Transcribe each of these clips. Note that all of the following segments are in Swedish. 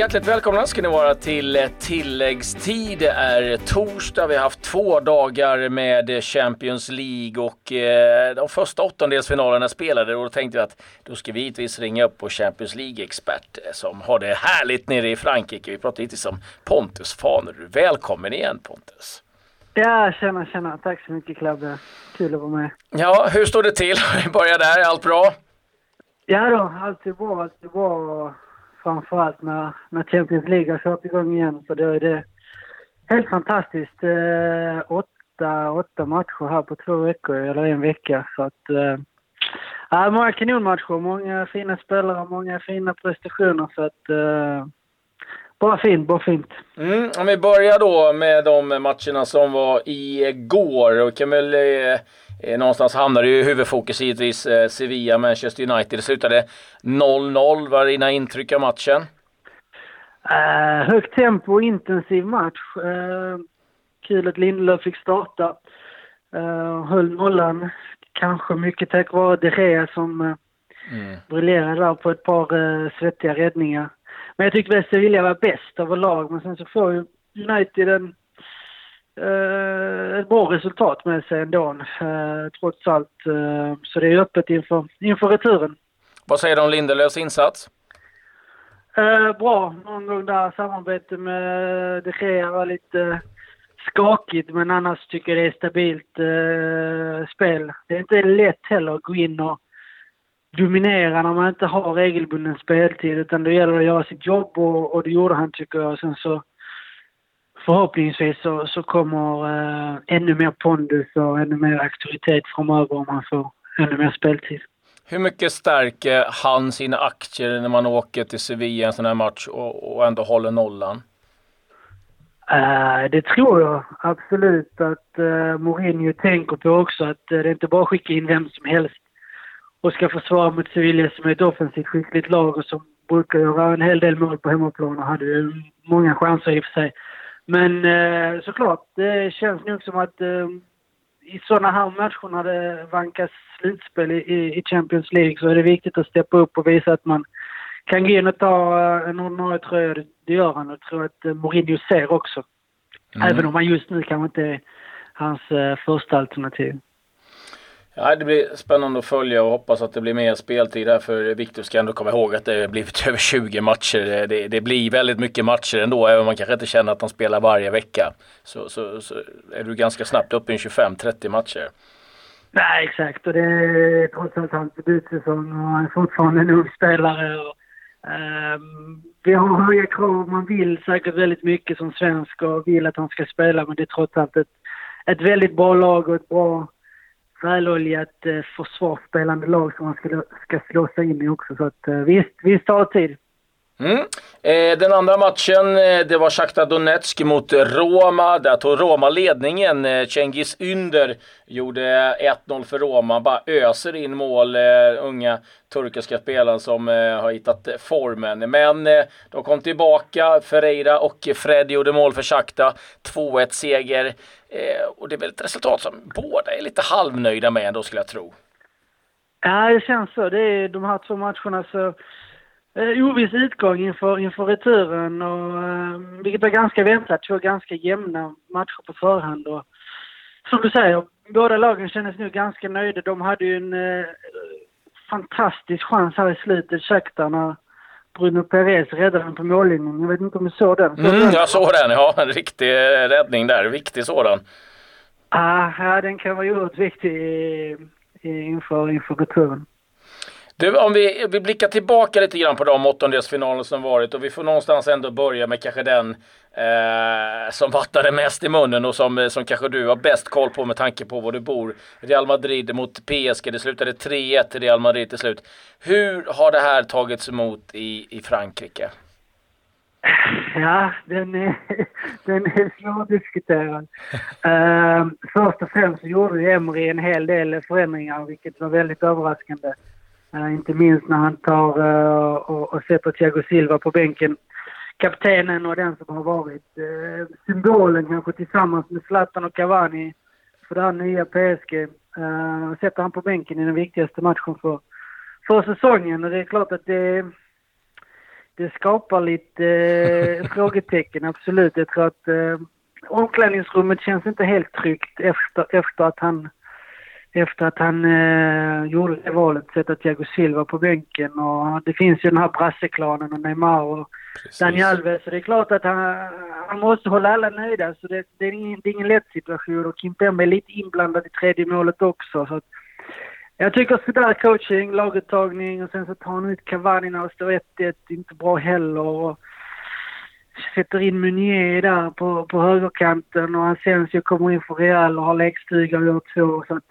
Hjärtligt välkomna ska ni vara till tilläggstid. Det är torsdag. Vi har haft två dagar med Champions League och eh, de första åttondelsfinalerna spelade och då tänkte jag att då ska vi givetvis ringa upp vår Champions League-expert som har det härligt nere i Frankrike. Vi pratar lite om Pontus Fanerud. Välkommen igen Pontus! Ja, tjena, tjena. Tack så mycket Klabbe. Kul att vara med. Ja, hur står det till? Vi börjar där. Allt bra? Ja då, allt är bra. Allt är bra framförallt när, när Champions League har kört igång igen. Så då är det helt fantastiskt. Eh, åtta, åtta matcher här på två veckor, eller en vecka. Så att, eh, många kanonmatcher, många fina spelare, många fina prestationer. Så att, eh, bara fint, bara fint. Mm, om vi börjar då med de matcherna som var igår. Och kan väl eh, Eh, någonstans hamnade ju huvudfokus givetvis eh, Sevilla, Manchester United. Det slutade 0-0. Vad är dina intryck av matchen? Uh, högt tempo och intensiv match. Uh, kul att Lindelöf fick starta. Uh, höll nollan. Kanske mycket tack vare De Gea som uh, mm. briljerade där på ett par uh, svettiga räddningar. Men jag tyckte väl Sevilla var bäst överlag. Men sen så får ju United en eh, ett bra resultat med sig ändå, eh, trots allt. Eh, så det är öppet inför, inför returen. Vad säger du om Lindelöfs insats? Eh, bra. Någon gång där samarbete med De Gea var lite skakigt, men annars tycker jag det är stabilt eh, spel. Det är inte lätt heller att gå in och dominera när man inte har regelbunden speltid, utan det gäller att göra sitt jobb och, och det gjorde han tycker jag. Sen så förhoppningsvis så, så kommer eh, ännu mer pondus och ännu mer auktoritet framöver om han får ännu mer speltid. Hur mycket stärker han sina aktier när man åker till Sevilla en sån här match och, och ändå håller nollan? Uh, det tror jag absolut att uh, Mourinho tänker på också. Att uh, det är inte bara att skicka in vem som helst och ska försvara mot Sevilla som är ett offensivt skickligt lag och som brukar göra en hel del mål på hemmaplan och hade ju många chanser i och för sig. Men eh, såklart, det känns nog som att eh, i sådana här matcher när det vankas slutspel i, i Champions League så är det viktigt att steppa upp och visa att man kan gå in och ta eh, en ordinarie tröja. Det, gör han och jag tror att eh, Mourinho ser också. Mm. Även om han just nu kanske inte är hans eh, första alternativ. Ja, det blir spännande att följa och hoppas att det blir mer speltid här för Viktor ska ändå komma ihåg att det har blivit över 20 matcher. Det, det, blir väldigt mycket matcher ändå, även om man kanske inte känner att han spelar varje vecka. Så, så, så är du ganska snabbt uppe i 25-30 matcher. Nej, exakt. Och det är trots allt hans debutsäsong och han är fortfarande en ung spelare. Och, um, vi har höga krav. Man vill säkert väldigt mycket som svensk och vill att han ska spela, men det är trots allt ett, ett väldigt bra lag och ett bra väloljat eh, försvarsspelande lag som man ska, ska slå sig in i också. Så att, eh, visst, visst tar det tid. Mm. Eh, den andra matchen, eh, det var Shakhtar Donetsk mot Roma. Där tog Roma ledningen. Eh, Cengiz Ynder gjorde 1-0 för Roma. Bara öser in mål, eh, unga turkiska spelaren som eh, har hittat eh, formen. Men eh, de kom tillbaka. Ferreira och Fred gjorde mål för Shakhtar. 2-1 seger. Eh, och det är väl ett resultat som båda är lite halvnöjda med ändå skulle jag tro. Ja, det känns så. Det är de här två matcherna så eh, oviss utgång inför, inför returen, och, eh, vilket var ganska väntat. Två ganska jämna matcher på förhand. Och, som du säger, båda lagen kändes nu ganska nöjda. De hade ju en eh, fantastisk chans här i slutet, Shakhtar, när Bruno Perez räddade den på mållinjen. Jag vet inte om du såg den? Så mm, den? jag såg den, ja. En riktig räddning där. Viktig sådan. Ah, ja, den kan vara oerhört viktig inför, inför returen. Du, om vi, vi blickar tillbaka lite grann på de åttondelsfinaler som varit och vi får någonstans ändå börja med kanske den eh, som vattnade mest i munnen och som, som kanske du har bäst koll på med tanke på var du bor. Real Madrid mot PSG. Det slutade 3-1 till Real Madrid till slut. Hur har det här tagits emot i, i Frankrike? Ja, den är, den är svårdiskuterad. uh, först och främst så gjorde ju Emery en hel del förändringar, vilket var väldigt överraskande. Uh, inte minst när han tar uh, och, och sätter Thiago Silva på bänken. Kaptenen och den som har varit uh, symbolen kanske tillsammans med Zlatan och Cavani för det här nya PSG. Uh, sätter han på bänken i den viktigaste matchen för, för säsongen och det är klart att det det skapar lite eh, frågetecken, absolut. Jag tror att eh, omklädningsrummet känns inte helt tryggt efter, efter att han efter att han eh, gjorde det valet, sätta Thiago Silva på bänken. Och det finns ju den här brasseklanen och Neymar och Precis. Dani Alves. Så det är klart att han, han måste hålla alla nöjda. Så det, det, är ingen, det är ingen lätt situation. Och Kim Pembe är lite inblandad i tredje målet också. Så att, jag tycker sådär coaching, laguttagning och sen så tar han ut Cavani när det står 1-1. Inte bra heller. Och sätter in Meunier där på, på högerkanten och Asensio kommer in för Real och har lekstuga och gör två. Så att,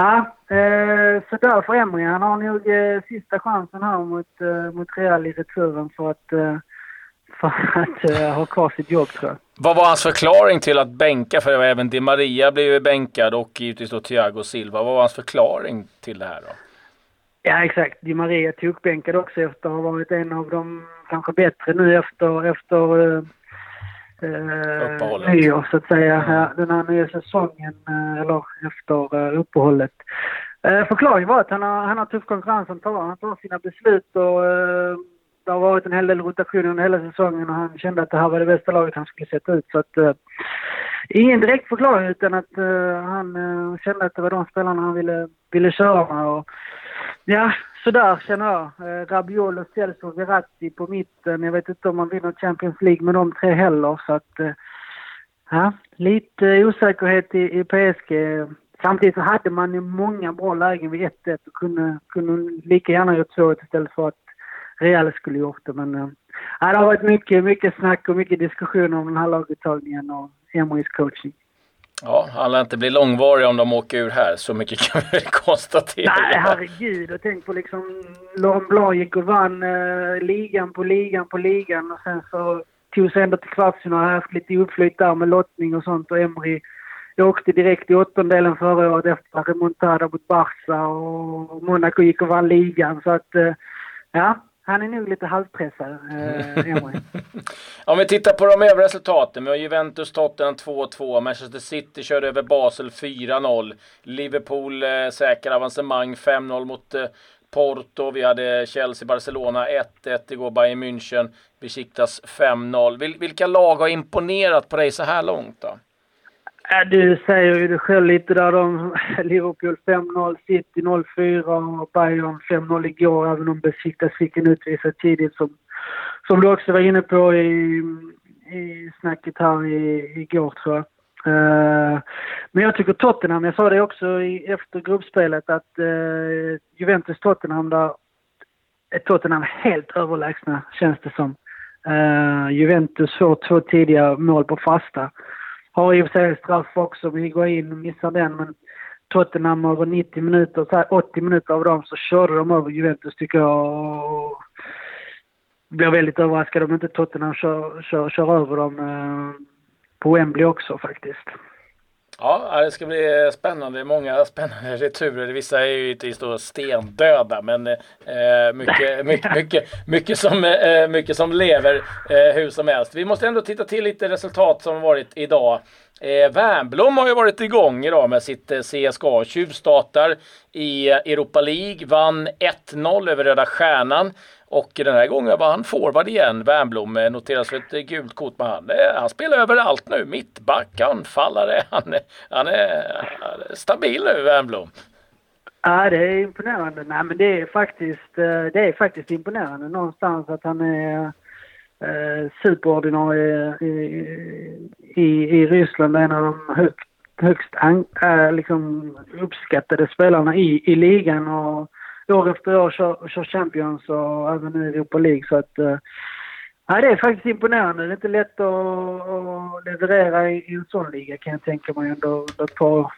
Ja, eh, så där för Emry. Han har nog eh, sista chansen här mot, eh, mot Real i returen för att, eh, för att eh, ha kvar sitt jobb tror jag. Vad var hans förklaring till att bänka? För även Di Maria blev ju bänkad och givetvis då Thiago Silva. Vad var hans förklaring till det här då? Ja exakt. Di Maria tog bänkad också efter att ha varit en av de kanske bättre nu efter, efter eh, eh, nyår så att säga. Ja, den här nya säsongen, eh, eller efter eh, uppehållet. Eh, förklaringen var att han har, han har tuff konkurrens, han tar, han tar sina beslut och eh, det har varit en hel del rotation under hela säsongen och han kände att det här var det bästa laget han skulle sätta ut. Så att, eh, ingen direkt förklaring utan att eh, han eh, kände att det var de spelarna han ville, ville köra med. Och, ja, sådär känner eh, jag. Rabiol och Celso och Verratti på mitten. Jag vet inte om man vinner Champions League med de tre heller. Så att, eh, ja, lite osäkerhet i, i PSG. Samtidigt så hade man ju många bra lägen vid 1-1 och kunde, kunde lika gärna gjort 2-1 istället för att Real skulle gjort det. Men äh, det har varit mycket, mycket snack och mycket diskussioner om den här laguttagningen och Emrys coaching. Ja, han lär inte bli långvarig om de åker ur här. Så mycket kan vi väl konstatera. Nej, herregud. Och tänk på liksom Laurent Blanc gick och vann eh, ligan på ligan på ligan och sen så tog sig ändå till kvartsfinal. Har haft lite uppflytt där med lottning och sånt och Emery åkte direkt i åttondelen förra året efter remontada mot Barca och Monaco gick och vann ligan. Så att, eh, ja, han är nog lite halvpressad, eh, Om vi tittar på de övriga resultaten. Vi har Juventus Tottenham 2-2. Manchester City körde över Basel 4-0. Liverpool eh, säkrar avancemang 5-0 mot eh, Porto. Vi hade Chelsea-Barcelona 1-1 igår. Bayern München besiktas 5-0. Vil vilka lag har imponerat på dig så här långt då? Äh, du säger ju det själv lite där om Liverpool 5-0, City 0-4 och Bayern 5-0 igår, även om Besiktas fick en utvisad tidigt som, som du också var inne på i, i snacket här i, igår tror jag. Uh, men jag tycker Tottenham, jag sa det också i, efter gruppspelet att äh, uh, Juventus-Tottenham där är Tottenham helt överlägsna känns det som. Uh, Juventus får två tidiga mål på fasta. Har i och för sig straff också, vi går in och missar den. Men Tottenham över 90 minuter, så här 80 minuter av dem så körde de över Juventus tycker jag. Och blir väldigt överraskad om inte Tottenham kör, kör, kör över dem eh, på Wembley också faktiskt. Ja, det ska bli spännande. Många spännande returer. Vissa är ju inte stendöda, men eh, mycket, mycket, mycket, mycket, som, eh, mycket som lever eh, hur som helst. Vi måste ändå titta till lite resultat som varit idag. Eh, Wernbloom har ju varit igång idag med sitt eh, CSKA. Tjuvstartar i Europa League, vann 1-0 över Röda Stjärnan. Och den här gången var han forward igen. Wernbloom eh, noteras för ett eh, gult kort. Men han, eh, han spelar överallt nu. Mittback, anfallare. Han, han är stabil nu, Wernbloom. Ja, det är imponerande. Nej, men det är faktiskt, det är faktiskt imponerande någonstans att han är eh, superordinarie i, i, i Ryssland. En av de högt, högst an, äh, liksom uppskattade spelarna i, i ligan. Och, år efter år kör, kör Champions och även nu Europa League. Så att, eh, ja, det är faktiskt imponerande. Det är inte lätt att, att leverera i, i en sån liga kan jag tänka mig under ett par.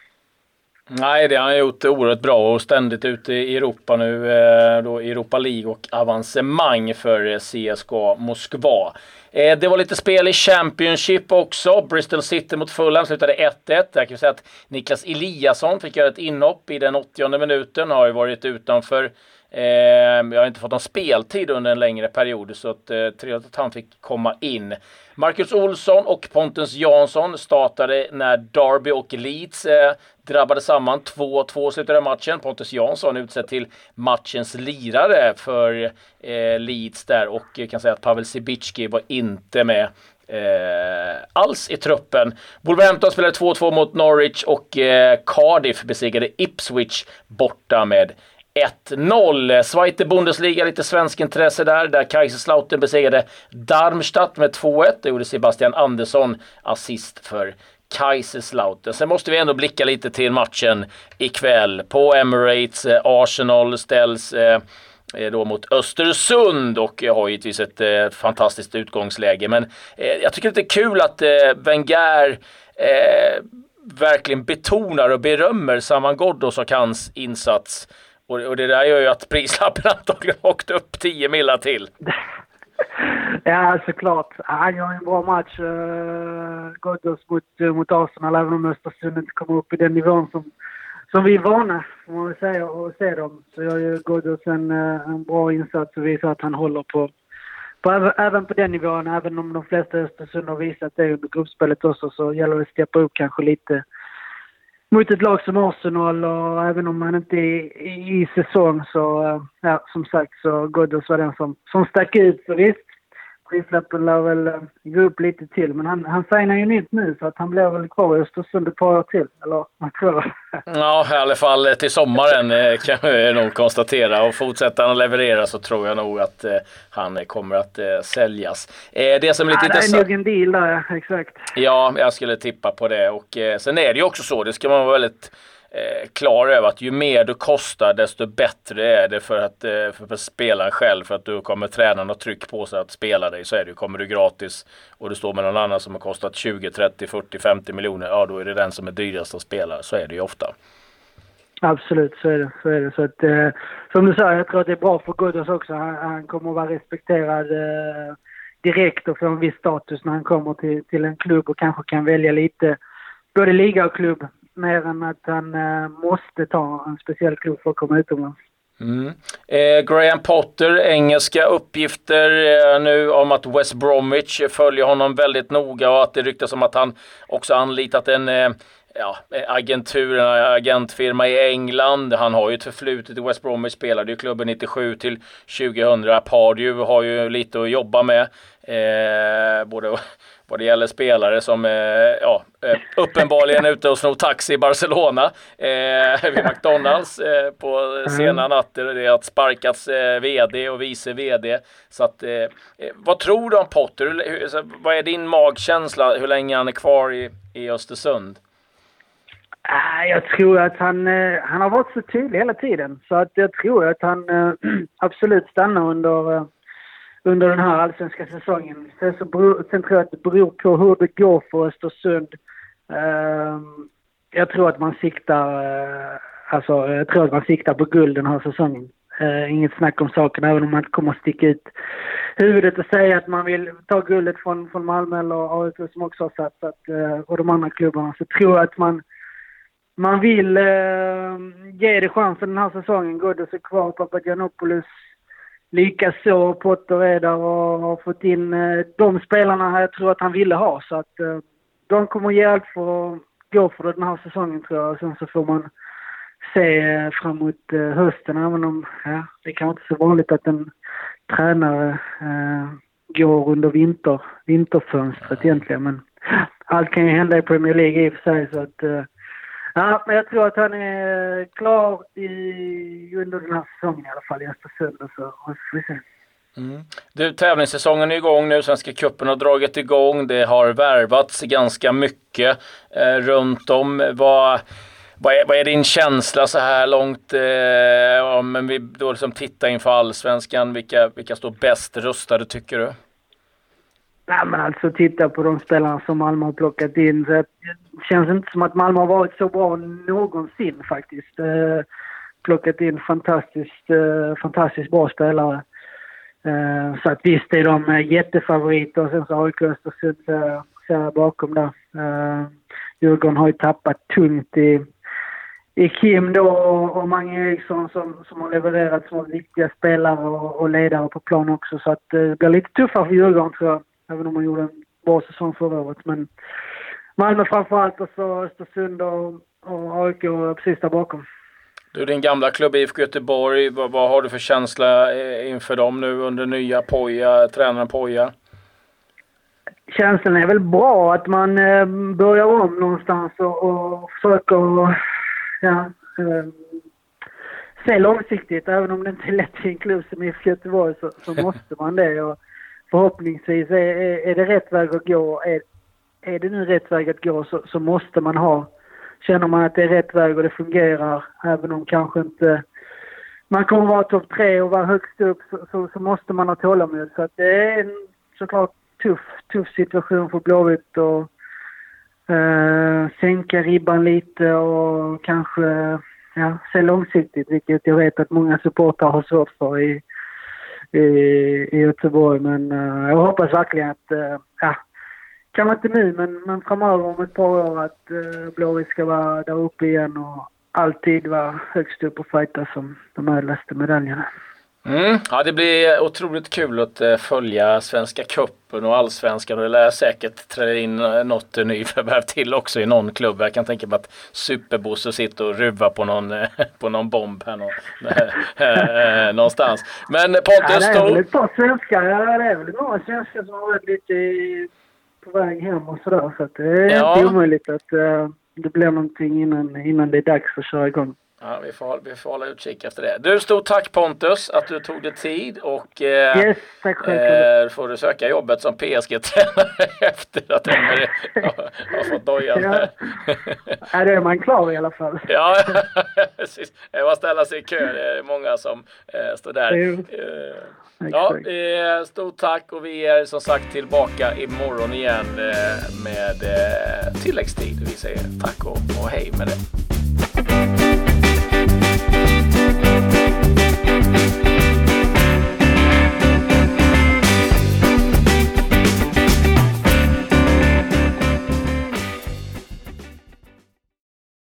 Nej, det har han gjort oerhört bra och ständigt ute i Europa nu. Eh, då Europa League och avancemang för eh, CSKA Moskva. Eh, det var lite spel i Championship också. Bristol City mot Fulham slutade 1-1. Där kan vi säga att Niklas Eliasson fick göra ett inhopp i den 80 minuten. Har ju varit utanför jag har inte fått någon speltid under en längre period så att, trevligt att han fick komma in. Marcus Olsson och Pontus Jansson startade när Derby och Leeds drabbade samman. 2-2 slutade matchen. Pontus Jansson utsedd till matchens lirare för eh, Leeds där och jag kan säga att Pavel Sibicki var inte med eh, alls i truppen. Wolverhampton spelade 2-2 mot Norwich och eh, Cardiff besegrade Ipswich borta med 1-0. Zweite Bundesliga, lite svensk intresse där, där Kaiserslautern besegrade Darmstadt med 2-1. Det gjorde Sebastian Andersson assist för Kaiserslautern. Sen måste vi ändå blicka lite till matchen ikväll. På Emirates, eh, Arsenal ställs eh, eh då mot Östersund och eh, har givetvis ett eh, fantastiskt utgångsläge. Men eh, jag tycker det är kul att eh, Wenger eh, verkligen betonar och berömmer Saman Ghoddos och hans insats. Och, och det där gör ju att prislappen antagligen åkt upp 10 millar till. ja, såklart. Han gör en bra match, eh, uh, Ghoddos mot, uh, mot Arsenal, även om Östersund inte kommer upp i den nivån som, som vi är vana, får man säga, att se dem. Så gör ju Ghoddos en, uh, en bra insats och visar att han håller på, på, även på den nivån. Även om de flesta Östersund har visat det under gruppspelet också så gäller det att steppa upp kanske lite mot ett lag som Arsenal och även om han inte är i, i säsong så, ja, som sagt så Ghoddos var den som, som stack ut. Så visst, prislappen lär väl uh, gå upp lite till. Men han, han signar ju nytt nu så att han blir väl kvar i Östersund ett par år till. Eller vad tror du? Ja, i alla fall till sommaren eh, kan vi nog konstatera. Och fortsätter han att leverera så tror jag nog att eh, han kommer att eh, säljas. Eh, det som är lite ja, intressant... Det är nog en deal där, exakt. Ja, jag skulle tippa på det. Och eh, sen är det ju också så, det ska man vara väldigt eh, klar över att ju mer du kostar desto bättre är det för, att, eh, för, för spelaren själv. För att du kommer tränaren och tryck på sig att spela dig så är det Kommer du gratis och du står med någon annan som har kostat 20, 30, 40, 50 miljoner. Ja, då är det den som är dyrast att spela. Så är det ju ofta. Absolut, så är det. Så, är det. så att, eh, som du sa, jag tror att det är bra för Ghoddos också. Han, han, kommer att vara respekterad eh, direkt och få en viss status när han kommer till, till en klubb och kanske kan välja lite både liga och klubb mer än att han eh, måste ta en speciell klubb för att komma utomlands. Mm. Eh, Graham Potter, engelska uppgifter eh, nu om att West Bromwich följer honom väldigt noga och att det ryktas om att han också anlitat en eh, ja, agentur, en agentfirma i England. Han har ju ett förflutet i West Bromwich, spelade ju klubben 97 till 2000. Pardew har ju lite att jobba med. Eh, både vad det gäller spelare som eh, ja, eh, uppenbarligen är ute och snor taxi i Barcelona eh, vid McDonalds eh, på mm. sena natter. Det är att sparkas eh, VD och vice VD. Så att, eh, vad tror du om Potter? Hur, så, vad är din magkänsla hur länge han är kvar i, i Östersund? Ah, jag tror att han, han har varit så tydlig hela tiden. Så att jag tror att han absolut stannar under under den här allsvenska säsongen. Sen, så beror, sen tror jag att det beror på hur det går för Östersund. Uh, jag tror att man siktar, uh, alltså jag tror att man siktar på guld den här säsongen. Uh, inget snack om saken, även om man inte kommer att sticka ut huvudet och säga att man vill ta guldet från, från Malmö eller AIK som också har satsat, uh, eh, och de andra klubbarna. Så tror jag att man, man vill uh, ge det chansen den här säsongen. Ghoddos är kvar, Papagiannopoulos Likaså Potter är där och har fått in eh, de spelarna jag tror att han ville ha. Så att eh, de kommer ge allt för att gå för det den här säsongen tror jag. Sen så får man se eh, fram framåt hösten även om ja, det kanske inte är så vanligt att en tränare eh, går under vinter, vinterfönstret egentligen. Men allt kan ju hända i Premier League i och för sig så att eh, Ja, men jag tror att han är klar i, under den här säsongen i alla fall i Östersund. Så får vi se. Mm. Du, tävlingssäsongen är igång nu. Svenska cupen har dragit igång. Det har värvats ganska mycket eh, runt om. Vad, vad, är, vad är din känsla så här långt? Eh, om vi då liksom tittar inför allsvenskan. Vilka, vilka står bäst rustade tycker du? Nej, men alltså titta på de spelarna som Malmö har plockat in. Så det känns inte som att Malmö har varit så bra någonsin faktiskt. Eh, plockat in fantastiskt, eh, fantastiskt bra spelare. Eh, så att visst är de eh, jättefavoriter. Sen så AIK Östersund eh, ser jag bakom där. Eh, Djurgården har ju tappat tungt i, i Kim då och Mange Eriksson som, som har levererat som viktiga spelare och, och ledare på plan också. Så att eh, det blir lite tuffare för Djurgården tror jag. Även om man gjorde en bra säsong förra året. Men Malmö framförallt och så Östersund och och AIK precis där bakom. Du, din gamla klubb IFK Göteborg, vad, vad, har du för känsla eh, inför dem nu under nya Poja, tränaren Poja? Känslan är väl bra att man eh, börjar om någonstans och, och försöker ja, eh, se långsiktigt. Även om det inte är lätt i en klubb som IFK Göteborg så, så måste man det. Och förhoppningsvis är, är, är, det rätt väg att gå. Är, är det nu rätt väg att gå så, så måste man ha känner man att det är rätt väg och det fungerar, även om kanske inte man kommer vara topp tre och vara högst upp så, så, så, måste man ha tålamod. Så att det är en såklart tuff, tuff situation för Blåvitt och eh, sänka ribban lite och kanske ja, se långsiktigt, vilket jag vet att många supportrar har svårt för i, i, i Göteborg. Men uh, jag hoppas verkligen att uh, ja, kanske inte nu, men, men framöver om ett par år att uh, Blåvitt ska vara där uppe igen och alltid vara högst upp och fighta som de ädlaste medaljerna. Mm. Ja, det blir otroligt kul att eh, följa Svenska Cupen och Allsvenskan. Det lär säkert träda in eh, något nyförvärv till också i någon klubb. Jag kan tänka mig att Superbosse sitter och ruvar på någon, eh, på någon bomb här någonstans. Men Pontus... Ja, det är väl ett par svenskar. Ja, det är väl några svenskar som har varit lite på väg hem och sådär. Så att det är ja. inte omöjligt att det blir någonting innan, innan det är dags att köra igång. Ja, vi får, vi får hålla utkik efter det. Du, stort tack Pontus att du tog dig tid och eh, yes, tack eh, får du söka jobbet som PSG-tränare efter att Emery har, har fått dojan. Ja. ja, då är man klar i alla fall. ja, precis. Det bara ställa sig i kö. Det är många som eh, står där. Eh, Ja, eh, stort tack och vi är som sagt tillbaka imorgon igen eh, med eh, tilläggstid. Vi säger tack och, och hej med det.